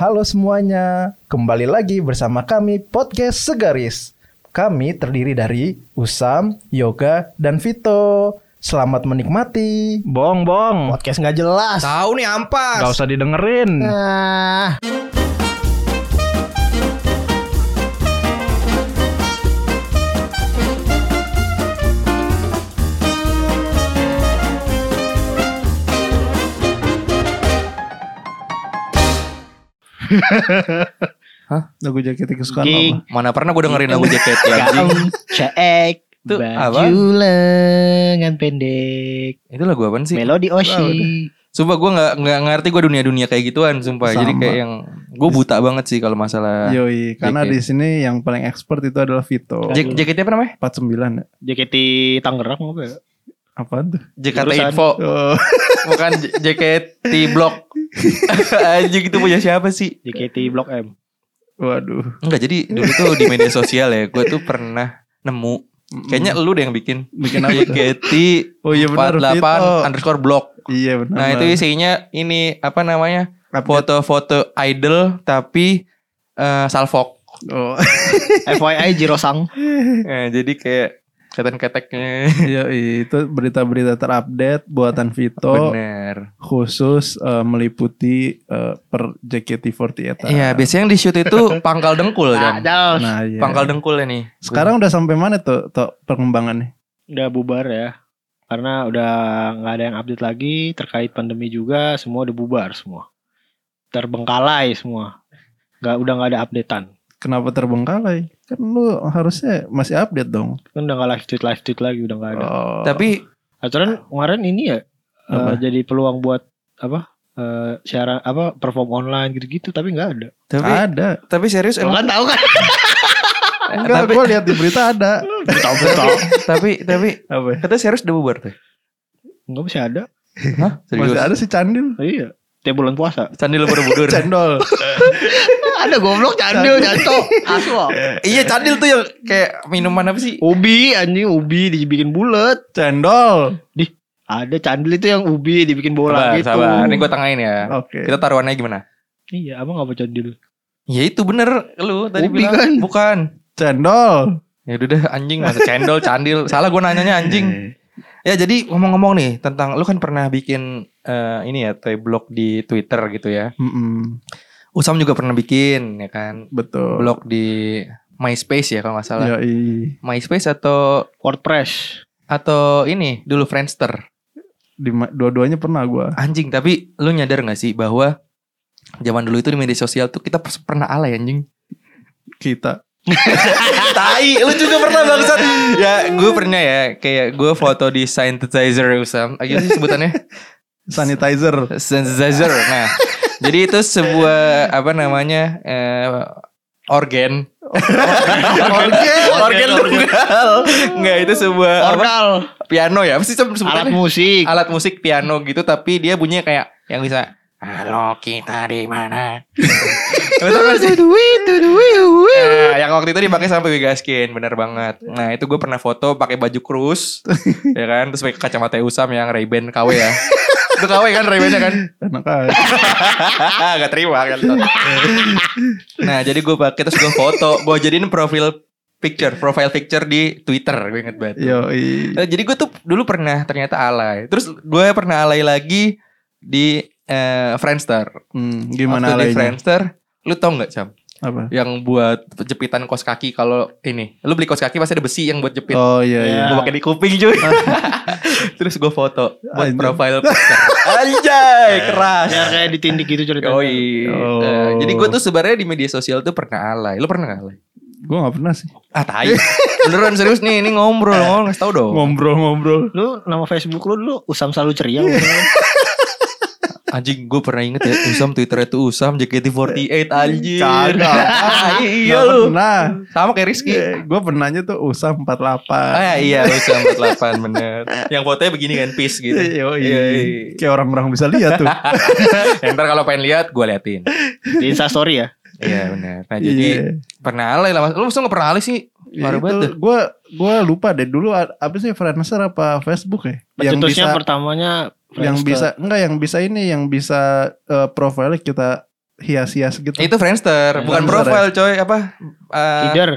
Halo semuanya, kembali lagi bersama kami Podcast Segaris. Kami terdiri dari Usam, Yoga, dan Vito. Selamat menikmati. Bong, bong. Podcast nggak jelas. Tahu nih ampas. Gak usah didengerin. Nah, Lagu jaket kesukaan Ging. apa? Mana pernah gue dengerin lagu JKT anjing. cek Itu apa? baju lengan pendek. Itu lagu apaan sih? Melodi Oshi. Sumpah gue gak, nggak ngerti gue dunia-dunia kayak gituan Sumpah Jadi Sama. kayak yang Gue buta banget sih kalau masalah Yoi, karena JKT. di sini yang paling expert itu adalah Vito. J- JKT apa namanya? 49 ya? JKT Tangerang apa ya? Apa tuh? JKT. Info Oh, Bukan JKT Blok Anjing itu punya siapa sih? JKT Blok M. waduh. Enggak jadi dulu tuh di media sosial ya Gue tuh pernah nemu Kayaknya lu deh yang bikin bikin apa? JKT Oh iya benar 48 Vito. underscore blog Iya benar. Nah itu isinya ini apa namanya Update. foto-foto idol tapi eh salfok. Oh, FYI Jirosang. Eh, jadi kayak ketek-keteknya. iya itu berita-berita terupdate buatan Vito Bener. khusus eh, meliputi eh, per JKT48. Iya biasanya yang di shoot itu pangkal dengkul Nah, kan. Jos. Nah, iya. Pangkal dengkulnya nih. Sekarang udah sampai mana tuh, tuh perkembangannya? Udah bubar ya. Karena udah nggak ada yang update lagi terkait pandemi juga, semua udah bubar semua. Terbengkalai semua. Nggak udah nggak ada updatean. Kenapa terbengkalai? Kan lu harusnya masih update dong. Kan udah nggak live tweet live tweet lagi udah nggak ada. Oh. Tapi Aturan kemarin ini ya Apa? jadi peluang buat apa? Eh siaran apa perform online gitu-gitu tapi nggak ada. tapi ada. tapi serius emang kan tahu kan? Enggak, tapi- gue lihat di berita ada. Betul betul. tapi tapi Apa? ya? kata serius udah bubar tuh. Enggak masih ada. Hah? Serius? Masih ada sih candil. Iya. Tiap bulan puasa. Candil Borobudur. Cendol. Ada goblok candil janto. Aswa. iya candil tuh yang kayak minuman apa sih? Ubi anjing ubi dibikin bulat. Cendol. Ada candil itu yang ubi dibikin bola Sabar, gitu. sabar. Ini gue tengahin ya. Oke. Kita taruhannya gimana? Iya, abang apa candil? Ya itu bener lu tadi Ubi bilang kan? bukan. Cendol. Ya udah deh anjing masa cendol candil. Salah gue nanyanya anjing. Eh, Ya jadi ngomong-ngomong nih tentang lu kan pernah bikin eh, ini ya toy blog di Twitter gitu ya. mm-mm. Usam juga pernah bikin ya kan Betul. blog di MySpace ya kalau nggak salah. Yoi. MySpace atau WordPress. atau ini dulu Friendster. Di dua-duanya pernah gua. Anjing tapi lu nyadar gak sih bahwa zaman dulu itu di media sosial tuh kita pernah alay anjing. Kita. Tai, lu juga pernah bangsat. Ya, gue pernah ya kayak gue foto di synthesizer Usam. Ayo sih sebutannya. Sanitizer. synthesizer. Nah, jadi itu sebuah apa namanya? eh, organ. organ, organ tunggal. Enggak, itu sebuah apa? Orgal. piano ya. Sih Alat musik. Alat musik piano gitu tapi dia bunyinya kayak yang bisa Halo kita di mana? Nah, yang waktu itu dipakai sampai Wigaskin, bener banget. Nah, itu gue pernah foto pakai baju krus, ya kan, terus pakai kacamata Usam yang Ray-Ban KW ya. KW kan Ray-Ban-nya kan? Aja. Gak terima kan. nah, jadi gue pakai terus gue foto, gue jadiin profil picture, profile picture di Twitter, gue inget banget. Yoi. Eh, jadi gue tuh dulu pernah ternyata alay. Terus gue pernah alay lagi di eh, Friendster. Hmm, gimana Waktu di alaynya? Friendster, lu tau nggak Cam? Apa? Yang buat jepitan kos kaki kalau ini, lu beli kos kaki pasti ada besi yang buat jepit. Oh iya iya. Gue pakai di kuping cuy. Terus gue foto buat Anjing. profile picture. Anjay, keras. Biar kayak ditindik gitu ceritanya. Yoi. Oh. Eh, jadi gue tuh sebenarnya di media sosial tuh pernah alay. Lu pernah gak alay? Gue gak pernah sih. Ah tai. Beneran serius nih, ini ngobrol, ngomong ngasih tau dong. Ngobrol-ngobrol. Lu nama Facebook lu dulu Usam selalu ceria. Anjing gue pernah inget ya Usam Twitter itu Usam JKT48 anjir Kagak. Ah, Iya lu Pernah. Sama kayak Rizky gue pernahnya tuh Usam 48. Ah iya Usam 48 bener Yang fotonya begini kan Peace gitu. Iya, iya. Kayak orang-orang bisa lihat tuh. Yang ntar kalau pengen lihat gue liatin Di Instastory ya. Iya bener Nah jadi Iya. Pernah alay lah Mas. Lu masa gak pernah alay sih Parah banget dah. Gue gue lupa deh dulu apa sih Friendster apa Facebook ya? Yang bisa Pencetusnya pertamanya yang Friendster. bisa enggak yang bisa ini yang bisa eh, profile kita hias-hias gitu. Itu Friendster, bukan Friendster, profile coy, apa? Eh, Leader.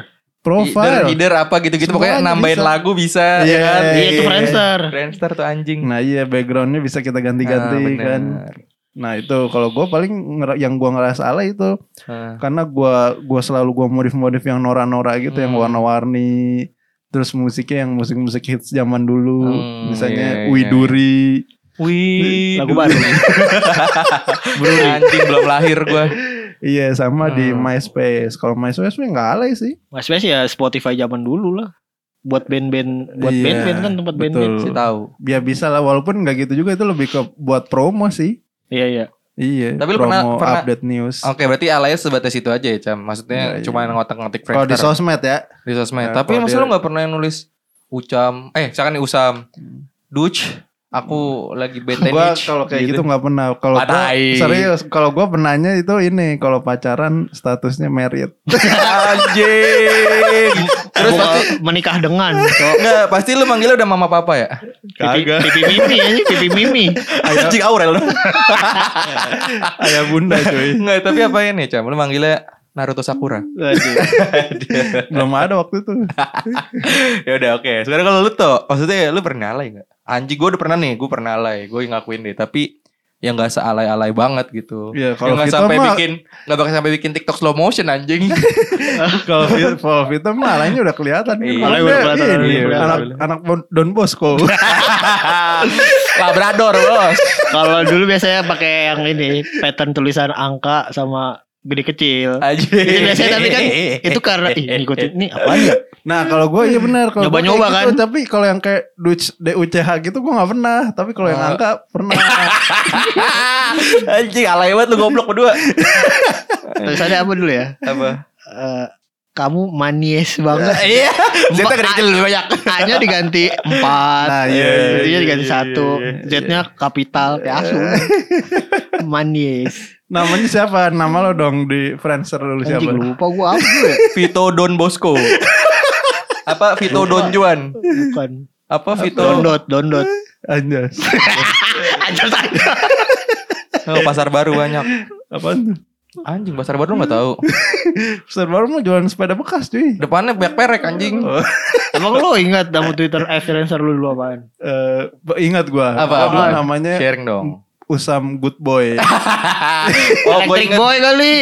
Profile. Leader, leader apa gitu-gitu pokoknya Semuanya nambahin bisa. lagu bisa Iya, ya kan? Iya itu Friendster. Friendster tuh anjing. Nah iya backgroundnya bisa kita ganti-ganti Ah, bener. kan. Nah itu kalau gue paling yang gue ngerasa alay itu Ah. karena gue gua selalu gue modif-modif yang nora-nora gitu yang Hmm. warna-warni. Terus musiknya yang musik-musik hits zaman dulu, Hmm, misalnya iya, iya. Widuri. Wih, Lagu baru. anjing belum lahir gua. Iya sama di Hmm. MySpace. Kalau MySpace nggak alay sih. Bes ya Spotify zaman dulu lah. Buat band-band, buat Iya, band-band kan tempat band-band. betul. Si tahu. Ya bisa lah walaupun nggak gitu juga itu lebih ke buat promo sih. Iya iya. Iya. Tapi lu promo pernah- pernah- update news. Oke, berarti alaynya sebatas itu aja ya, Cam. Maksudnya Iya, iya. cuma ngotak-ngatik Kalau di sosmed ya. di sosmed. Nah, Tapi dia- lu gak pernah nulis Ucam, eh misalkan nih Usam, Duch, aku lagi bete Gua nih. kalau kayak gitu nggak pernah. Kalau serius, kalau gua pernahnya itu ini kalau pacaran statusnya married. Anjing. Terus pasti menikah dengan. Enggak, pasti lu manggilnya udah mama papa ya? Pipi, pipi mimi pipi mimi. Anjing Aurel. Ayah bunda cuy. Enggak, tapi apa ini, Cam? Lu manggilnya Naruto Sakura. Belum ada waktu itu. ya udah oke. Sekarang kalau lu tuh, maksudnya lu pernah alay nggak? Anjing gue udah pernah nih, gue pernah alay, gue ngakuin deh. Tapi yang nggak sealay-alay banget gitu. Iya, Yang kalau nggak Vito sampai mah- bikin, nggak bakal sampai bikin TikTok slow motion anjing. Kalau Vito, kalau mah alanya udah kelihatan. Iya, Malah udah kelihatan, udah kelihatan. anak anak Bon- Don Bosco. Labrador bos. Kalau dulu biasanya pakai yang ini pattern tulisan angka sama gede kecil. Itu biasanya tapi kan itu karena ih ngikutin ini apa ya? Nah kalau gue iya benar kalau gua Nyoba-nyoba kayak gitu, kan? Tapi kalau yang kayak Dutch DUCH gitu gue nggak pernah. Tapi kalau yang Oh. angka pernah. anjing alay banget lu goblok berdua. Tulisannya apa dulu ya? Apa? Eh, kamu manis banget. Iya. Zeta Empat- kecil lebih banyak. A-nya diganti 4. Nah, iya, iya, iya, diganti iya, satu. iya, iya. Z-nya kapital kayak asu. Manis. Namanya siapa? Nama lo dong di Friendster dulu siapa? Anjing lupa gua apa dulu ya? Vito Don Bosco. Apa Vito Don Juan? Bukan. Apa Vito? Dondot, dondot. Anjas. Aja saja. Oh, pasar baru banyak. Apaan tuh? Anjing pasar baru nggak tahu. Besar baru mau jualan sepeda bekas cuy. Depannya banyak perek anjing. Oh. Emang lo ingat nama Twitter influencer lu dulu apaan? Eh, ingat gua. Apa, Dulu apa? namanya Sharing dong. Usam Good Boy. Oh, Electric. Boy kali.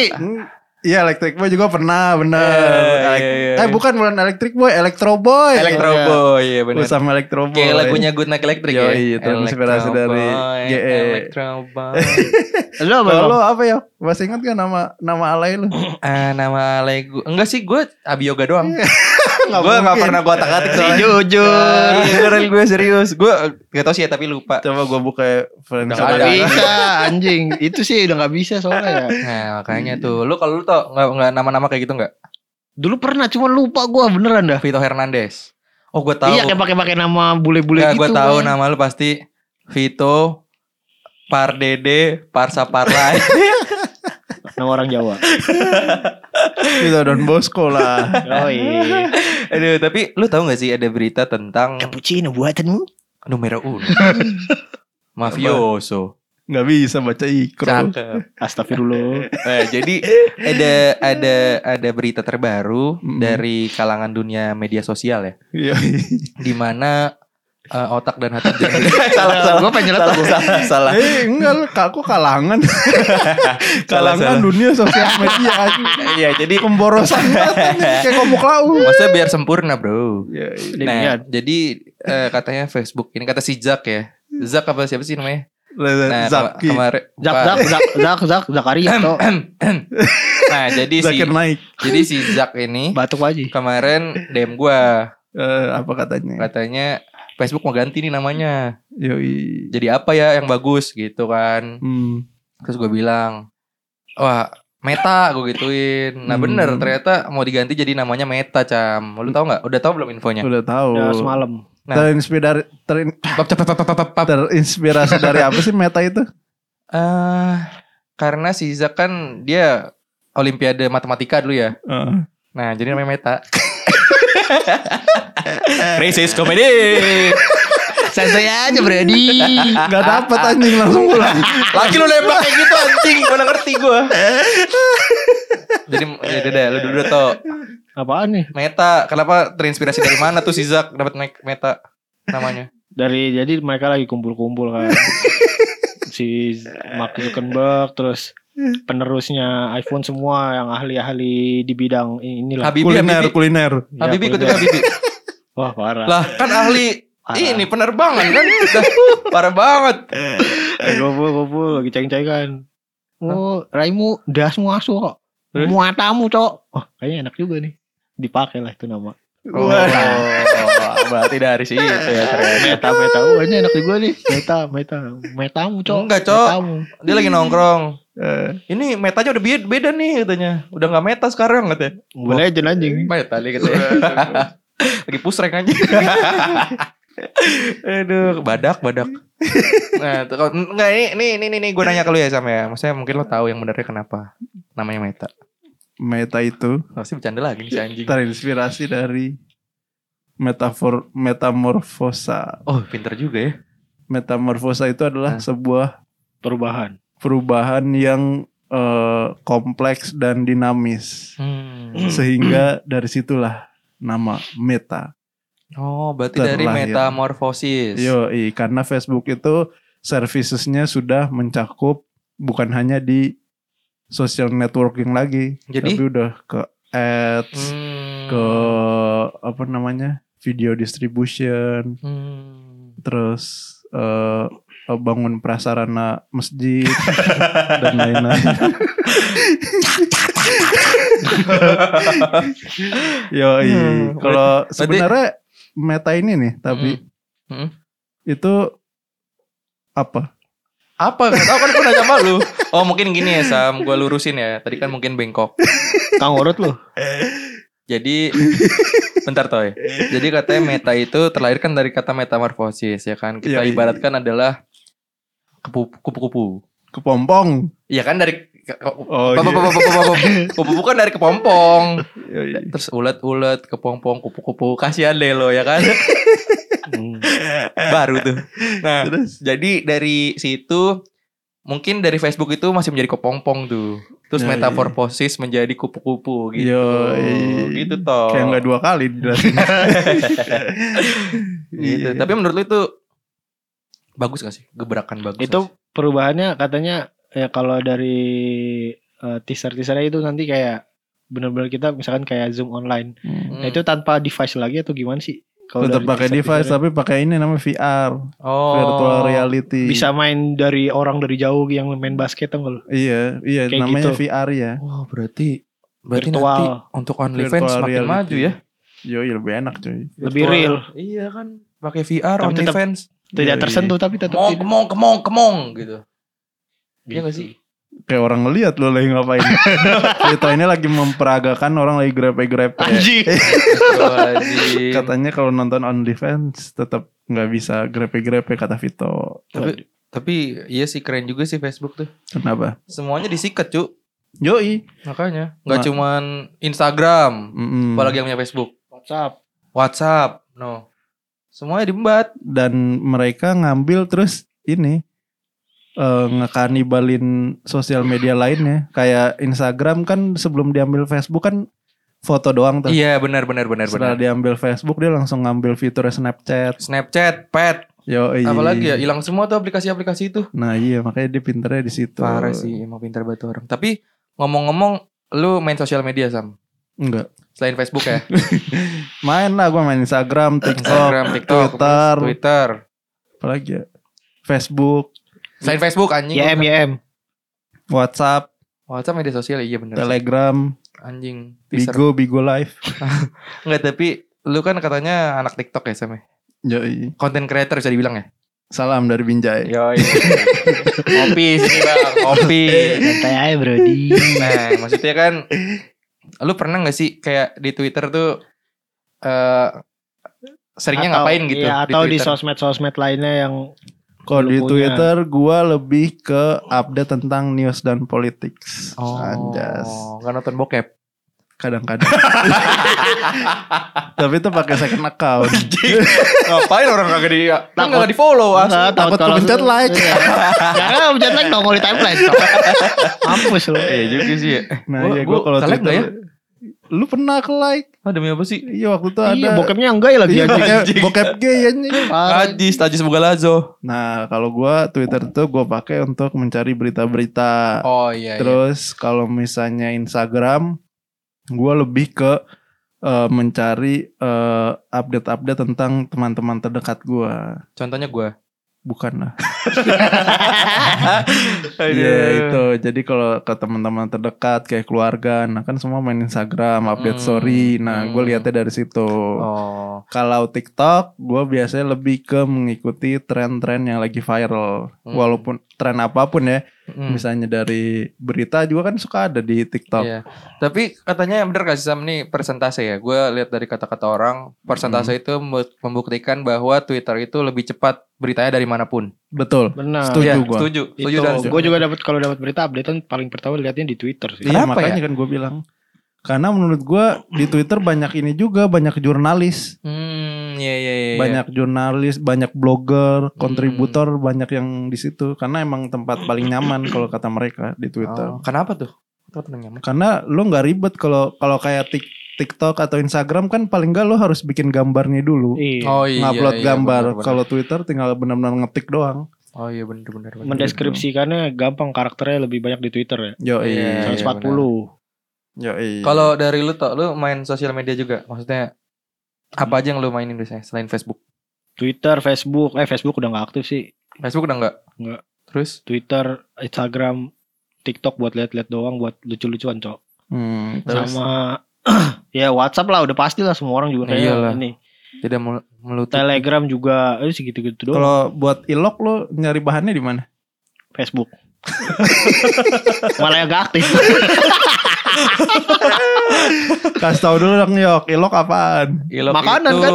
Iya Electric Boy juga pernah bener. Eh, Elek- iya, iya. Eh bukan bukan Electric Boy, Electro Boy. Electro Iya. Boy, iya benar. Usam Electro Boy. Kayak lagunya Good Night Electric ya. Yoi, itu inspirasi Electro dari Boy, GE. Electro Boy. Lu apa lo apa ya? Masih ingat gak nama nama alay lu? Ah, nama lagu. Enggak sih, gue Abi Yoga doang. Nggak gue nggak pernah gue otak-atik Si soalnya. jujur. Iya, beneran gue serius. Gue gak tau sih ya, tapi lupa. Coba gua buka ya, Friendster. Udah Gak ada. bisa anjing. Itu sih udah gak bisa soalnya ya. Nah, makanya tuh. Lu kalau lu tau nggak nggak nama-nama kayak gitu nggak? Dulu pernah cuma lupa gua beneran dah. Vito Hernandez. Oh, gue tahu. Iya kayak pakai-pakai nama bule-bule Nggak, gitu. gue tahu nama lu pasti Vito Pardede Parsa Parlay. Nama orang Jawa. Itu Don Bosco lah. Oh iya. Aduh, tapi lu tahu gak sih ada berita tentang Cappuccino buatanmu? numero uno. Mafioso. Nggak bisa baca ikro. Cakep. Astagfirullah. Nah, jadi ada ada ada berita terbaru Mm. dari kalangan dunia media sosial ya, Iya. di mana eh, otak dan hati jernih. salah salah. Gua pengen nyelet tuh. salah salah. Eh enggak lu aku kalangan. Salah, kalangan salah. dunia sosial media. Iya, jadi Pemborosan banget kayak komuk lau. maksudnya biar sempurna, Bro. Iya, iya. Nah, Demian. jadi eh, katanya Facebook ini kata si Zack ya. Zack apa siapa sih namanya? Nah, Zaki. kema- kemarin Zak Zak Zak Zak Zak Zakaria. Nah, jadi si jadi si Zack ini Batuk aja. kemarin DM gua Eh, apa katanya? katanya Facebook mau ganti nih namanya. Yoi. Jadi apa ya yang bagus gitu kan. Hmm. Terus gue bilang, "Wah, Meta gue gituin." Nah, Hmm. bener ternyata mau diganti jadi namanya Meta, Cam. Lu tahu nggak? Udah tahu belum infonya? Udah tahu. Udah semalam. Nah. Terinspirasi terin- terinspirasi dari apa sih meta itu? Eh, karena si Zack kan dia Olimpiade matematika dulu ya. Eh, Nah, jadi namanya Meta. Racist comedy. Santai aja Brady. Gak dapet anjing langsung pulang. Lagi lu nembak kayak gitu anjing, mana ngerti gua. Jadi ya udah deh, lu dulu tuh. Apaan nih? Meta, kenapa terinspirasi dari mana tuh si Zak dapat naik Meta namanya? Dari jadi mereka lagi kumpul-kumpul kan. si Mark Zuckerberg terus penerusnya iPhone semua yang ahli-ahli di bidang inilah. Habibie, kuliner, Habibie. kuliner. Ya, Habibie ikut kuliner. Habibie. Wah parah. Lah, kan ahli Parah. ini penerbangan kan. Udah, parah banget. Kumpul-kumpul lagi ceng-cengan. Oh, Raimu dasmu asu kok. Muatamu, Cok. Oh, kayaknya enak juga nih. Dipakai lah itu nama. Oh, berarti dari situ ya ternyata. Meta, meta. Oh, ini enak juga nih. Meta, meta. Metamu, Cok. Enggak, Cok. Metamu. Dia lagi nongkrong. Eh, Ini metanya udah beda, beda nih katanya. Udah nggak meta sekarang katanya. Boleh aja anjing. Meta nih katanya. lagi push rank aja. Aduh, badak, badak. Nah, tuh, kalau- enggak ini ini ini ini, ini gue nanya ke lu ya Sam ya. Maksudnya mungkin lo tahu yang benernya kenapa namanya meta. Meta itu Pasti bercanda lagi nih si anjing. terinspirasi dari metafor metamorfosa. Oh, pinter juga ya. Metamorfosa itu adalah Nah. sebuah Perubahan. perubahan yang eh, kompleks dan dinamis. Hmm. Sehingga dari situlah nama Meta. Oh, berarti dari Terlahir. metamorfosis. Yo, karena Facebook itu servicesnya sudah mencakup bukan hanya di social networking lagi, Jadi? tapi udah ke ads, Hmm. ke apa namanya video distribution, Hmm. terus eh, bangun prasarana masjid dan lain-lain. Yo, Hmm, kalau sebenarnya meta ini nih, tapi Hmm. Hmm. itu apa? Apa? Gak tau kan gue nanya sama lu. Oh mungkin gini ya Sam, gue lurusin ya. Tadi kan mungkin bengkok. Kang urut lu. Jadi bentar toy. Jadi katanya meta itu terlahirkan dari kata metamorfosis ya kan. Kita iya. ibaratkan adalah kupu- kupu-kupu. Kepompong. Iya kan dari Oh, iya. kupu-kupu kan dari kepompong. Iya. Terus ulet-ulet, kepompong, kupu-kupu. Kasihan deh lo ya kan. Hmm. Baru tuh. Nah, Terus Jadi dari situ mungkin dari Facebook itu masih menjadi kepompong tuh. Terus metamorfosis menjadi kupu-kupu gitu. Yoi. Gitu toh. kayak nggak dua kali dijelasin. Gitu. Iya. Tapi menurut lu itu bagus gak sih? Gebrakan bagus. Itu perubahannya katanya ya kalau dari eh, teaser-teasernya itu nanti kayak benar-benar kita misalkan kayak Zoom online. Hmm. Nah, itu tanpa device lagi atau gimana sih? Kalau Tetap pakai device tapi pakai ini namanya VR, oh. virtual reality. bisa main dari orang dari jauh yang main basket enggak lu? Iya, iya Kayak namanya gitu. VR ya. Oh, berarti berarti Virtual. nanti untuk OnlyFans semakin reality. maju ya. Yo, iya lebih enak cuy. Lebih Virtual- real. Iya kan. Pakai VR OnlyFans. Tidak Iya, tersentuh tapi tetap Kemong, kemong, kemong, kemong gitu. Iya gak sih? Kayak orang ngeliat lo lagi ngapain. Kita ini lagi memperagakan orang lagi grepe-grepe. Anjing. Katanya kalau nonton OnlyFans tetap nggak bisa grepe-grepe kata Vito. Tapi tapi iya sih keren juga sih Facebook tuh. Kenapa? Semuanya disikat, Cuk. Yoi. Makanya nggak Ma- cuman Instagram, Mm-mm. apalagi yang punya Facebook, WhatsApp. WhatsApp, no. Semuanya diembat. dan mereka ngambil terus ini eh ngekanibalin sosial media lainnya kayak Instagram kan sebelum diambil Facebook kan foto doang tuh. Iya, benar benar benar Setelah benar. diambil Facebook dia langsung ngambil fitur Snapchat. Snapchat, Pet, Yo, apalagi ya hilang semua tuh aplikasi-aplikasi itu. Nah iya makanya dia pinternya di situ. Parah sih, emang pintar banget orang. Tapi ngomong-ngomong, lu main sosial media Sam? Enggak. Selain Facebook ya? Main lah gue main Instagram, TikTok, Instagram, TikTok, Twitter, Twitter. apalagi ya. Facebook, Selain Facebook anjing. YM YM. WhatsApp, WhatsApp media sosial iya bener. sih. Telegram, Anjing. Teaser. Bigo, Bigo Live. Enggak, tapi lu kan katanya anak TikTok ya Sam ya? Yoi. Content creator bisa dibilang ya? Salam dari Binjai. Yoi. Ngopi sini bang, ngopi. Santai aja Brody. Nah, maksudnya kan, lu pernah gak sih kayak di Twitter tuh eh seringnya Atau- ngapain gitu? Iya, atau di, Twitter? sosmed-sosmed lainnya yang Kalau di. Twitter gua lebih ke update tentang news dan politics. Oh, Anjas. nggak nonton bokep. kadang-kadang. Tapi itu pakai second account. Ngapain orang kagak di kan kagak di follow ah. Nggak, takut kepencet like. Iya. Karena pencet like nongol di timeline. Mampus lu. Iya juga sih ya. Nah, iya gua gue kalau Twitter. Lu pernah ke like? Ah demi apa sih? Iya waktu itu ada. Iya, bokepnya enggak ya lagi Iya, anjing. bokep, bokep gay anjing. Parah. Ajis, Tajis Bugalazo. Nah, kalau gua Twitter tuh gua pakai untuk mencari berita-berita. Oh iya. Terus kalau misalnya Instagram, gua lebih ke eh, mencari eh, update-update tentang teman-teman terdekat gua. Contohnya gue. Bukan lah. Iya itu. Jadi kalau ke teman-teman terdekat kayak keluarga, nah kan semua main Instagram, update Hmm, story. Nah, gue hmm. lihatnya dari situ. Oh. Kalau TikTok, gue biasanya lebih ke mengikuti tren-tren yang lagi viral. Hmm. Walaupun tren apa pun ya, Hmm. misalnya dari berita juga kan suka ada di TikTok. Iya. Tapi katanya bener gak sih Sam ini persentase ya? Gue lihat dari kata-kata orang, persentase itu mem- membuktikan bahwa Twitter itu lebih cepat beritanya dari mana pun. Betul. Benar. Setuju Iya, gua. Setuju. Setuju Itu dan gue juga dapat kalau dapat berita updatean paling pertama lihatnya di Twitter sih. Iya Kenapa makanya kan gue bilang. Karena menurut gue di Twitter banyak ini juga banyak jurnalis, Hmm, iya iya iya. banyak jurnalis, banyak blogger, Hmm. kontributor banyak yang di situ. Karena emang tempat paling nyaman kalau kata mereka di Twitter. Oh, kenapa tuh? Kenapa tuh nyaman? Karena lo nggak ribet kalau kalau kayak Tik- TikTok atau Instagram kan paling nggak lo harus bikin gambarnya dulu. Iya. Oh iya. ngupload iya, gambar. Kalau Twitter tinggal benar-benar ngetik doang. Oh iya bener. Mendeskripsikannya gampang karakternya lebih banyak di Twitter ya. Yo Iya, iya. 140. Yo Kalau dari lu toh, lu main sosial media juga? Maksudnya apa aja yang lu mainin biasanya selain Facebook? Twitter, Facebook, eh Facebook udah nggak aktif sih. Facebook udah enggak? Nggak. Terus? Twitter, Instagram, TikTok buat lihat-lihat doang buat lucu-lucuan, Cok. Hmm, Terus? Sama ya WhatsApp lah udah pasti lah semua orang juga kayak Iyalah. ini. Tidak mel- melutup. Telegram juga eh segitu-gitu doang. Kalau buat ilok lo nyari bahannya di mana? Facebook. Malah yang gak aktif. Kasih tahu dulu dong Yok, ilok apaan? Ilok Makanan itu, kan?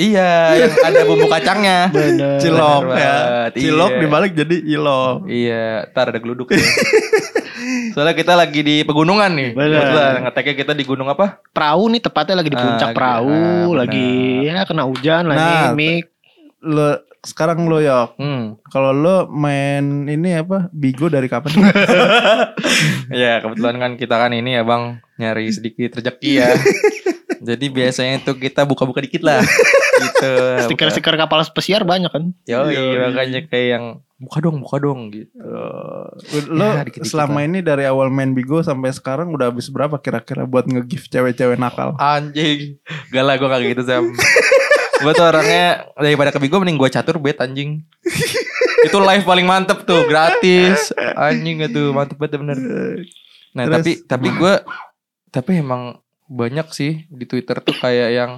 Iya, yang ada bumbu kacangnya. Bener. Cilok Bener ya. banget, Cilok iya. dibalik jadi ilok. Iya, ntar ada geluduk ya. Soalnya kita lagi di pegunungan nih. Kebetulan ngeteknya kita di gunung apa? Perahu nih tepatnya lagi di Ah, puncak gitu. perahu, Ah, benar. lagi ya kena hujan Nah, lagi mik. Lo sekarang lo Yok, Hmm. kalau lo main ini apa? Bigo dari kapan? Ya kebetulan kan kita kan ini ya bang nyari sedikit rezeki ya. Jadi biasanya itu kita buka-buka dikit lah. gitu. Stiker-stiker kapal pesiar banyak kan. Yo, makanya kayak yang buka dong, buka dong gitu. lo Ya, dikit-dikit selama ini dari awal main Bigo sampai sekarang udah habis berapa kira-kira buat nge-gift cewek-cewek nakal? Anjing. Gak lah gue kayak gitu Sam. gue tuh orangnya daripada ke Bigo mending gue catur bet anjing. itu live paling mantep tuh gratis anjing itu mantep banget bener. Nah Terus? tapi tapi gue tapi emang banyak sih di Twitter tuh kayak yang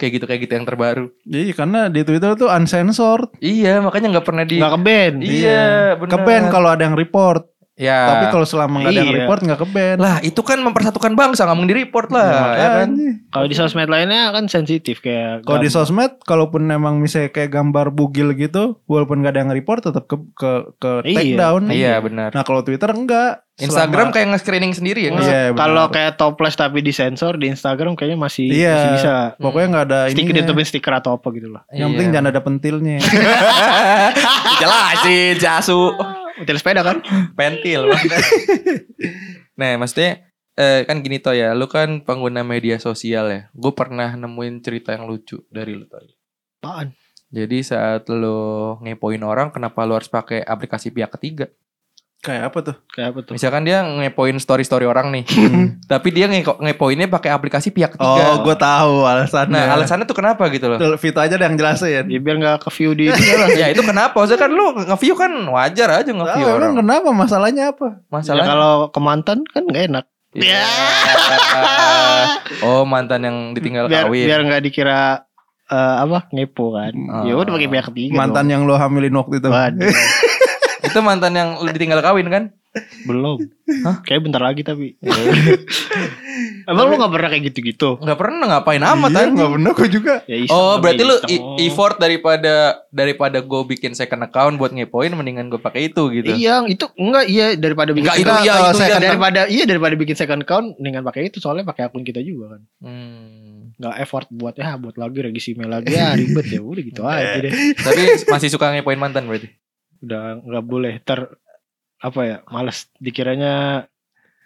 kayak gitu kayak gitu yang terbaru. Iya, karena di Twitter tuh uncensored. Iya makanya nggak pernah di. Nggak ke band. Iya bener. Ke-ban kalau ada yang report. Ya. Tapi kalau selama nggak ada yang Iya. report nggak ke-ban. lah itu kan mempersatukan bangsa nggak mau di report lah Ya, ya, kan. Kalau di sosmed lainnya kan sensitif kayak Kalau di sosmed, kalaupun emang misalnya kayak gambar bugil gitu, walaupun gak ada yang report tetap ke ke ke Iya. take down. Iya benar. Nah kalau Twitter enggak. Instagram Selama- kayak nge-screening sendiri ya. nggak? Iya, benar. kalau kayak toples tapi disensor di Instagram kayaknya masih Iya. masih bisa. pokoknya nggak ada ini. Stiker ditutupin stiker atau apa gitu lah. Yang penting jangan ada pentilnya. Jelasin Jasu Hotel sepeda kan? pentil. nah, maksudnya eh, kan gini toh ya, lu kan pengguna media sosial ya. Gue pernah nemuin cerita yang lucu dari lu tadi. Apaan? Jadi saat lu ngepoin orang, kenapa lu harus pakai aplikasi pihak ketiga? Kayak apa tuh? Kayak apa tuh? Misalkan dia ngepoin story-story orang nih, tapi dia nge ngepoinnya pakai aplikasi pihak ketiga. Oh, gue tahu alasannya. Nah, alasannya tuh kenapa gitu loh? Tuh, Vito aja ada yang jelasin. Ya biar nggak ke view di lah. ya itu kenapa? Maksudnya kan lu nge-view kan wajar aja nge-view emang orang. kenapa? Masalahnya apa? Ya, Masalahnya kalau ke mantan kan nggak enak. Iya. oh mantan yang ditinggal biar kawin. biar nggak dikira eh, apa ngepo kan. Oh. Ya udah pakai pihak ketiga. Mantan yang lo hamilin waktu itu. dong. Waduh. Itu mantan yang lu ditinggal kawin kan? Belum. Hah? Kayak bentar lagi tapi. Emang lu gak pernah kayak gitu-gitu? Nggak pernah ngapain amat Iya, nggak bener kok juga. Ya, iseng Oh, berarti lu iseng. effort daripada daripada gue bikin second account buat ngepoin mendingan gue pakai itu gitu. Iya, itu enggak iya daripada bikin Enggak, itu second- iya, itu iya. daripada iya daripada bikin second account mendingan pakai itu soalnya pakai akun kita juga kan. Hmm. Enggak effort buat ya buat lagi email lagi ya ribet ya udah gitu aja deh. Tapi masih suka ngepoin mantan berarti. Udah nggak boleh ter apa ya males dikiranya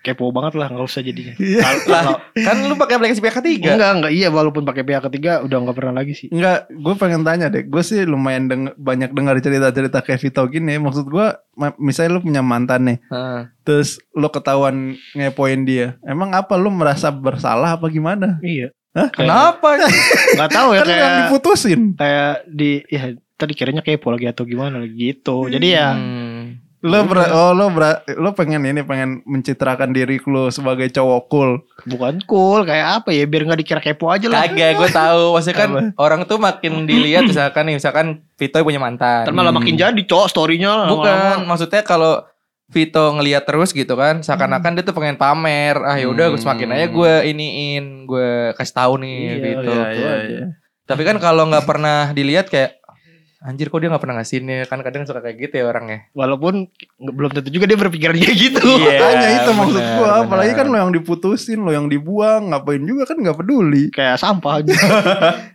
kepo banget lah nggak usah jadinya. Iya. Kalau- Lah, kalau- kan lu pakai aplikasi pihak ketiga. enggak enggak iya walaupun pakai pihak ketiga udah nggak pernah lagi sih. Enggak, gue pengen tanya deh. Gue sih lumayan deng- banyak dengar cerita-cerita kayak Vito gini. Maksud gue, misalnya lu punya mantan nih, Heeh. terus lu ketahuan ngepoin dia. Emang apa lu merasa bersalah apa gimana? Iya. Hah? Kenapa? Nggak tahu ya kan yang kayak diputusin. kayak di ya tadi kiranya kepo lagi atau gimana gitu. Jadi ya Hmm. Lu ber- oh lu ber- lu pengen ini pengen mencitrakan diri lu sebagai cowok cool. bukan cool kayak apa ya biar nggak dikira kepo aja lah. Kagak, gue tahu. Maksudnya kan Apa? orang tuh makin dilihat misalkan nih, misalkan Vito punya mantan. Ntar malah Hmm. makin jadi cowok storynya Bukan, lama-lama. maksudnya kalau Vito ngelihat terus gitu kan, seakan-akan dia tuh pengen pamer. Ah ya udah, Hmm. semakin aja gue iniin, gue kasih tahu nih Iya, Vito. iya, iya. Tapi kan kalau nggak pernah dilihat kayak anjir kok dia nggak pernah ngasihinnya kan kadang suka kayak gitu ya orangnya. Walaupun belum tentu juga dia berpikiran kayak gitu. Makanya itu maksud benar, gua, apalagi kan lo yang diputusin, lo yang dibuang, ngapain juga kan nggak peduli. Kayak sampah aja.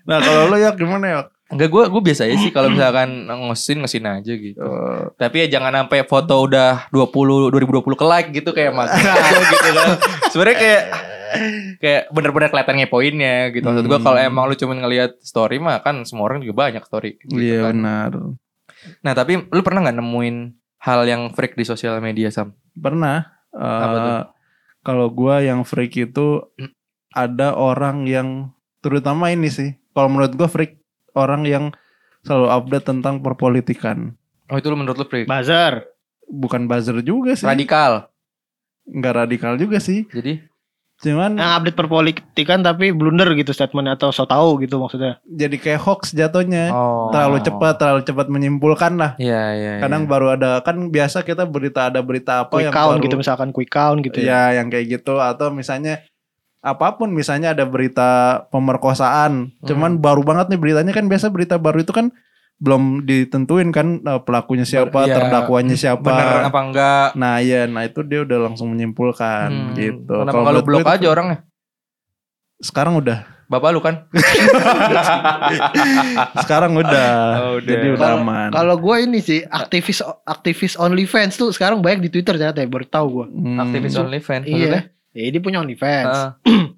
Nah, kalau lo ya gimana ya? Enggak gue gue biasa aja sih kalau misalkan ngosin ngosin aja gitu. Eh, Tapi ya jangan sampai foto udah 20 2020 ke like gitu kayak mas gitu kan. Sebenarnya kayak kayak bener-bener kelihatan ngepoinnya gitu. Maksud gue Hmm. kalau emang lu cuma ngelihat story mah kan semua orang juga banyak story. Gitu Iya kan. benar. Nah tapi lu pernah nggak nemuin hal yang freak di sosial media sam? Pernah. eh, tuh? Kalau gua yang freak itu ada orang yang terutama ini sih. Kalau menurut gua freak orang yang selalu update tentang perpolitikan. Oh itu lu menurut lu freak? Bazar. Bukan buzzer juga sih. Radikal. Nggak radikal juga sih. Jadi Cuman Yang update perpolitikan tapi blunder gitu statementnya atau so tau gitu maksudnya. jadi kayak hoax jatuhnya. oh. Terlalu cepat, terlalu cepat menyimpulkan lah. Iya iya. Kadang iya. baru ada kan biasa kita berita ada berita apa Quick yang count baru, gitu misalkan quick count gitu ya. ya yang kayak gitu atau misalnya apa pun misalnya ada berita pemerkosaan Hmm. cuman baru banget nih beritanya kan biasa berita baru itu kan belum ditentuin kan eh, pelakunya siapa Iya. terdakwanya siapa bener apa enggak? nah ya nah itu dia udah langsung menyimpulkan Hmm, gitu Kenapa Kalau blok aja orangnya? sekarang udah Bapak lu kan? sekarang udah Oh, udah. jadi udah Kalau- aman Kalau gue ini sih aktivis aktivis OnlyFans tuh sekarang banyak di Twitter ternyata ya baru tahu gue. Hmm. Aktivis OnlyFans? Iya. Ya, dia punya OnlyFans. Ah,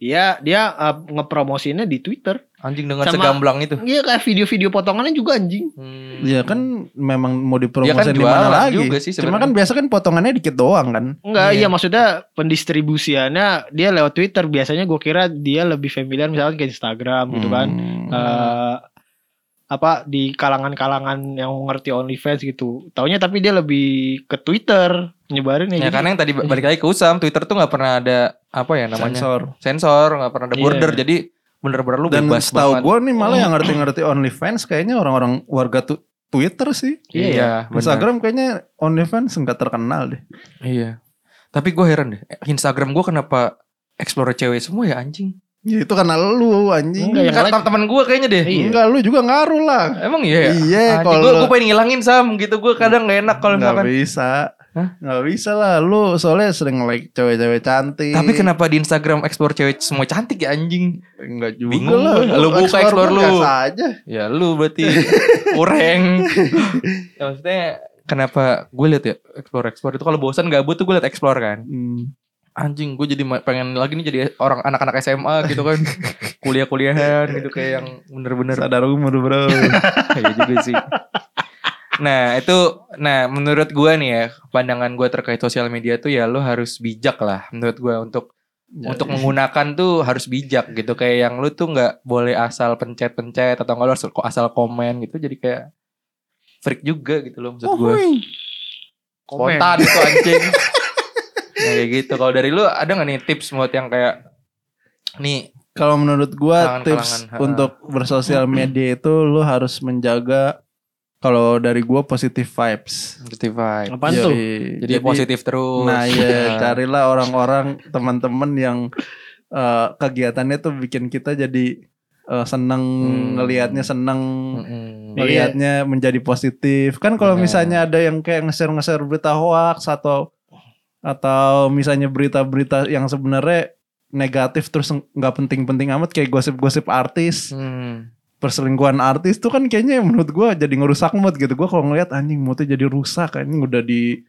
Iya, dia uh, ngepromosinya di Twitter. Anjing dengan Sama- segamblang itu. Iya kayak video-video potongannya juga anjing. Hmm. Iya kan memang mau Dia dipromosin kan di mana lagi. juga sih Cuma kan biasa kan potongannya dikit doang kan. Enggak, Iya. iya maksudnya pendistribusiannya dia lewat Twitter. Biasanya gue kira dia lebih familiar misalkan ke Instagram gitu kan. Hmm. Eh, apa di kalangan-kalangan yang ngerti OnlyFans gitu. Taunya tapi dia lebih ke Twitter nyebarin Ya Jadi- karena yang tadi balik lagi ke Usam, Twitter tuh nggak pernah ada apa ya namanya Sensor. sensor, nggak pernah ada Iya. border, jadi bener-bener lu Dan bebas setahu gue nih malah yang ngerti-ngerti OnlyFans kayaknya orang-orang warga tu- Twitter sih. Iya, benar. Instagram kayaknya OnlyFans nggak terkenal deh. Iya. Tapi gue heran deh, Instagram gue kenapa explore cewek semua ya anjing? Ya itu karena lu anjing. Enggak, yang Kan like- teman-teman gue kayaknya deh. Iya. Enggak lu juga ngaruh lah. Emang iya ya? Iya, kalau gue pengen ngilangin sam gitu gue kadang gak enak kalau misalkan. bisa. Hah? Nggak bisa lah. Lu soalnya sering like cewek-cewek cantik. Tapi kenapa di Instagram explore cewek semua cantik ya anjing? Enggak juga Bingung lah. gue. Lu buka explore gua lu. aja. Ya lu berarti kurang. ya, maksudnya kenapa gue liat ya explore explore itu kalau bosan gabut tuh gue liat explore kan. Hmm. Anjing gue jadi pengen lagi nih jadi orang anak-anak SMA gitu kan. Kuliah-kuliahan gitu kayak yang bener-bener Sadar umur bro. Iya juga sih. Nah itu, nah menurut gua nih ya pandangan gua terkait sosial media tuh ya lo harus bijak lah menurut gua untuk Ya, untuk menggunakan tuh harus bijak gitu kayak yang lu tuh nggak boleh asal pencet-pencet atau nggak lo harus kok asal komen gitu jadi kayak freak juga gitu loh maksud Oh. Komen. spontan itu anjing nah, kayak gitu kalau dari lu ada nggak nih tips buat yang kayak nih Kalau menurut gua Kalangan-kalangan, tips ha. untuk bersosial media itu lu harus menjaga Kalau dari gua positive vibes. Positive vibe. Apaan Yoi. tuh? Jadi, positif terus. Nah Nah. iya carilah orang-orang teman-teman yang eh, kegiatannya tuh bikin kita jadi eh, seneng Hmm. ngelihatnya seneng Mm-mm. ngelihatnya menjadi positif kan kalau Benar. misalnya ada yang kayak nge-share berita hoax atau atau misalnya berita-berita yang sebenarnya negatif terus nggak penting-penting amat kayak gosip-gosip artis Hmm. Perselingkuhan artis tuh kan kayaknya menurut gua jadi ngerusak mood gitu gua kalau ngeliat anjing moodnya jadi rusak anjing udah di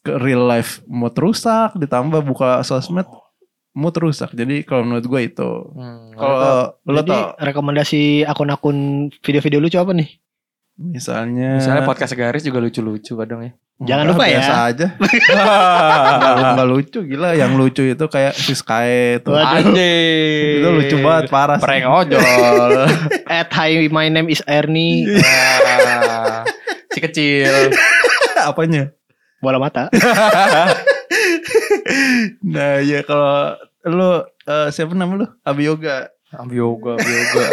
ke real life mood rusak ditambah buka sosmed mood rusak jadi kalau menurut gua itu Hmm. kalau lo Jadi tau rekomendasi akun-akun video-video lucu apa nih? Misalnya Misalnya podcast segaris juga lucu-lucu kadang ya. Jangan Enggak, lupa ya. biasa aja Nggak- nggak lucu gila yang lucu itu kayak Siskae itu Waduh. Anjing. itu lucu banget parah sih. Prank ojol. At hi my name is Ernie. Ah, si kecil. apanya Bola mata. nah ya kalau lo eh, siapa nama lo Abi Yoga Ambioga, ambioga.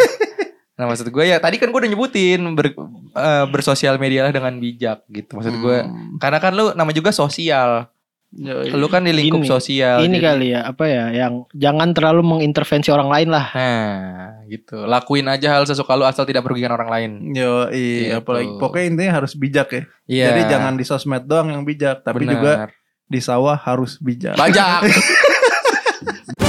Nah maksud gue ya tadi kan gue udah nyebutin ber, eh, bersosial media lah dengan bijak gitu. Maksud gue Hmm. karena kan lu nama juga sosial. Yoi. Lu kan di lingkup Gini, sosial. Ini jadi- kali ya, apa ya, yang jangan terlalu mengintervensi orang lain lah. Nah, gitu. Lakuin aja hal sesuka lu asal tidak merugikan orang lain. Yo, iya, Gitu. apalagi pokoknya intinya harus bijak ya. Iya. Jadi jangan di sosmed doang yang bijak, tapi Benar. juga di sawah harus bijak. bajak.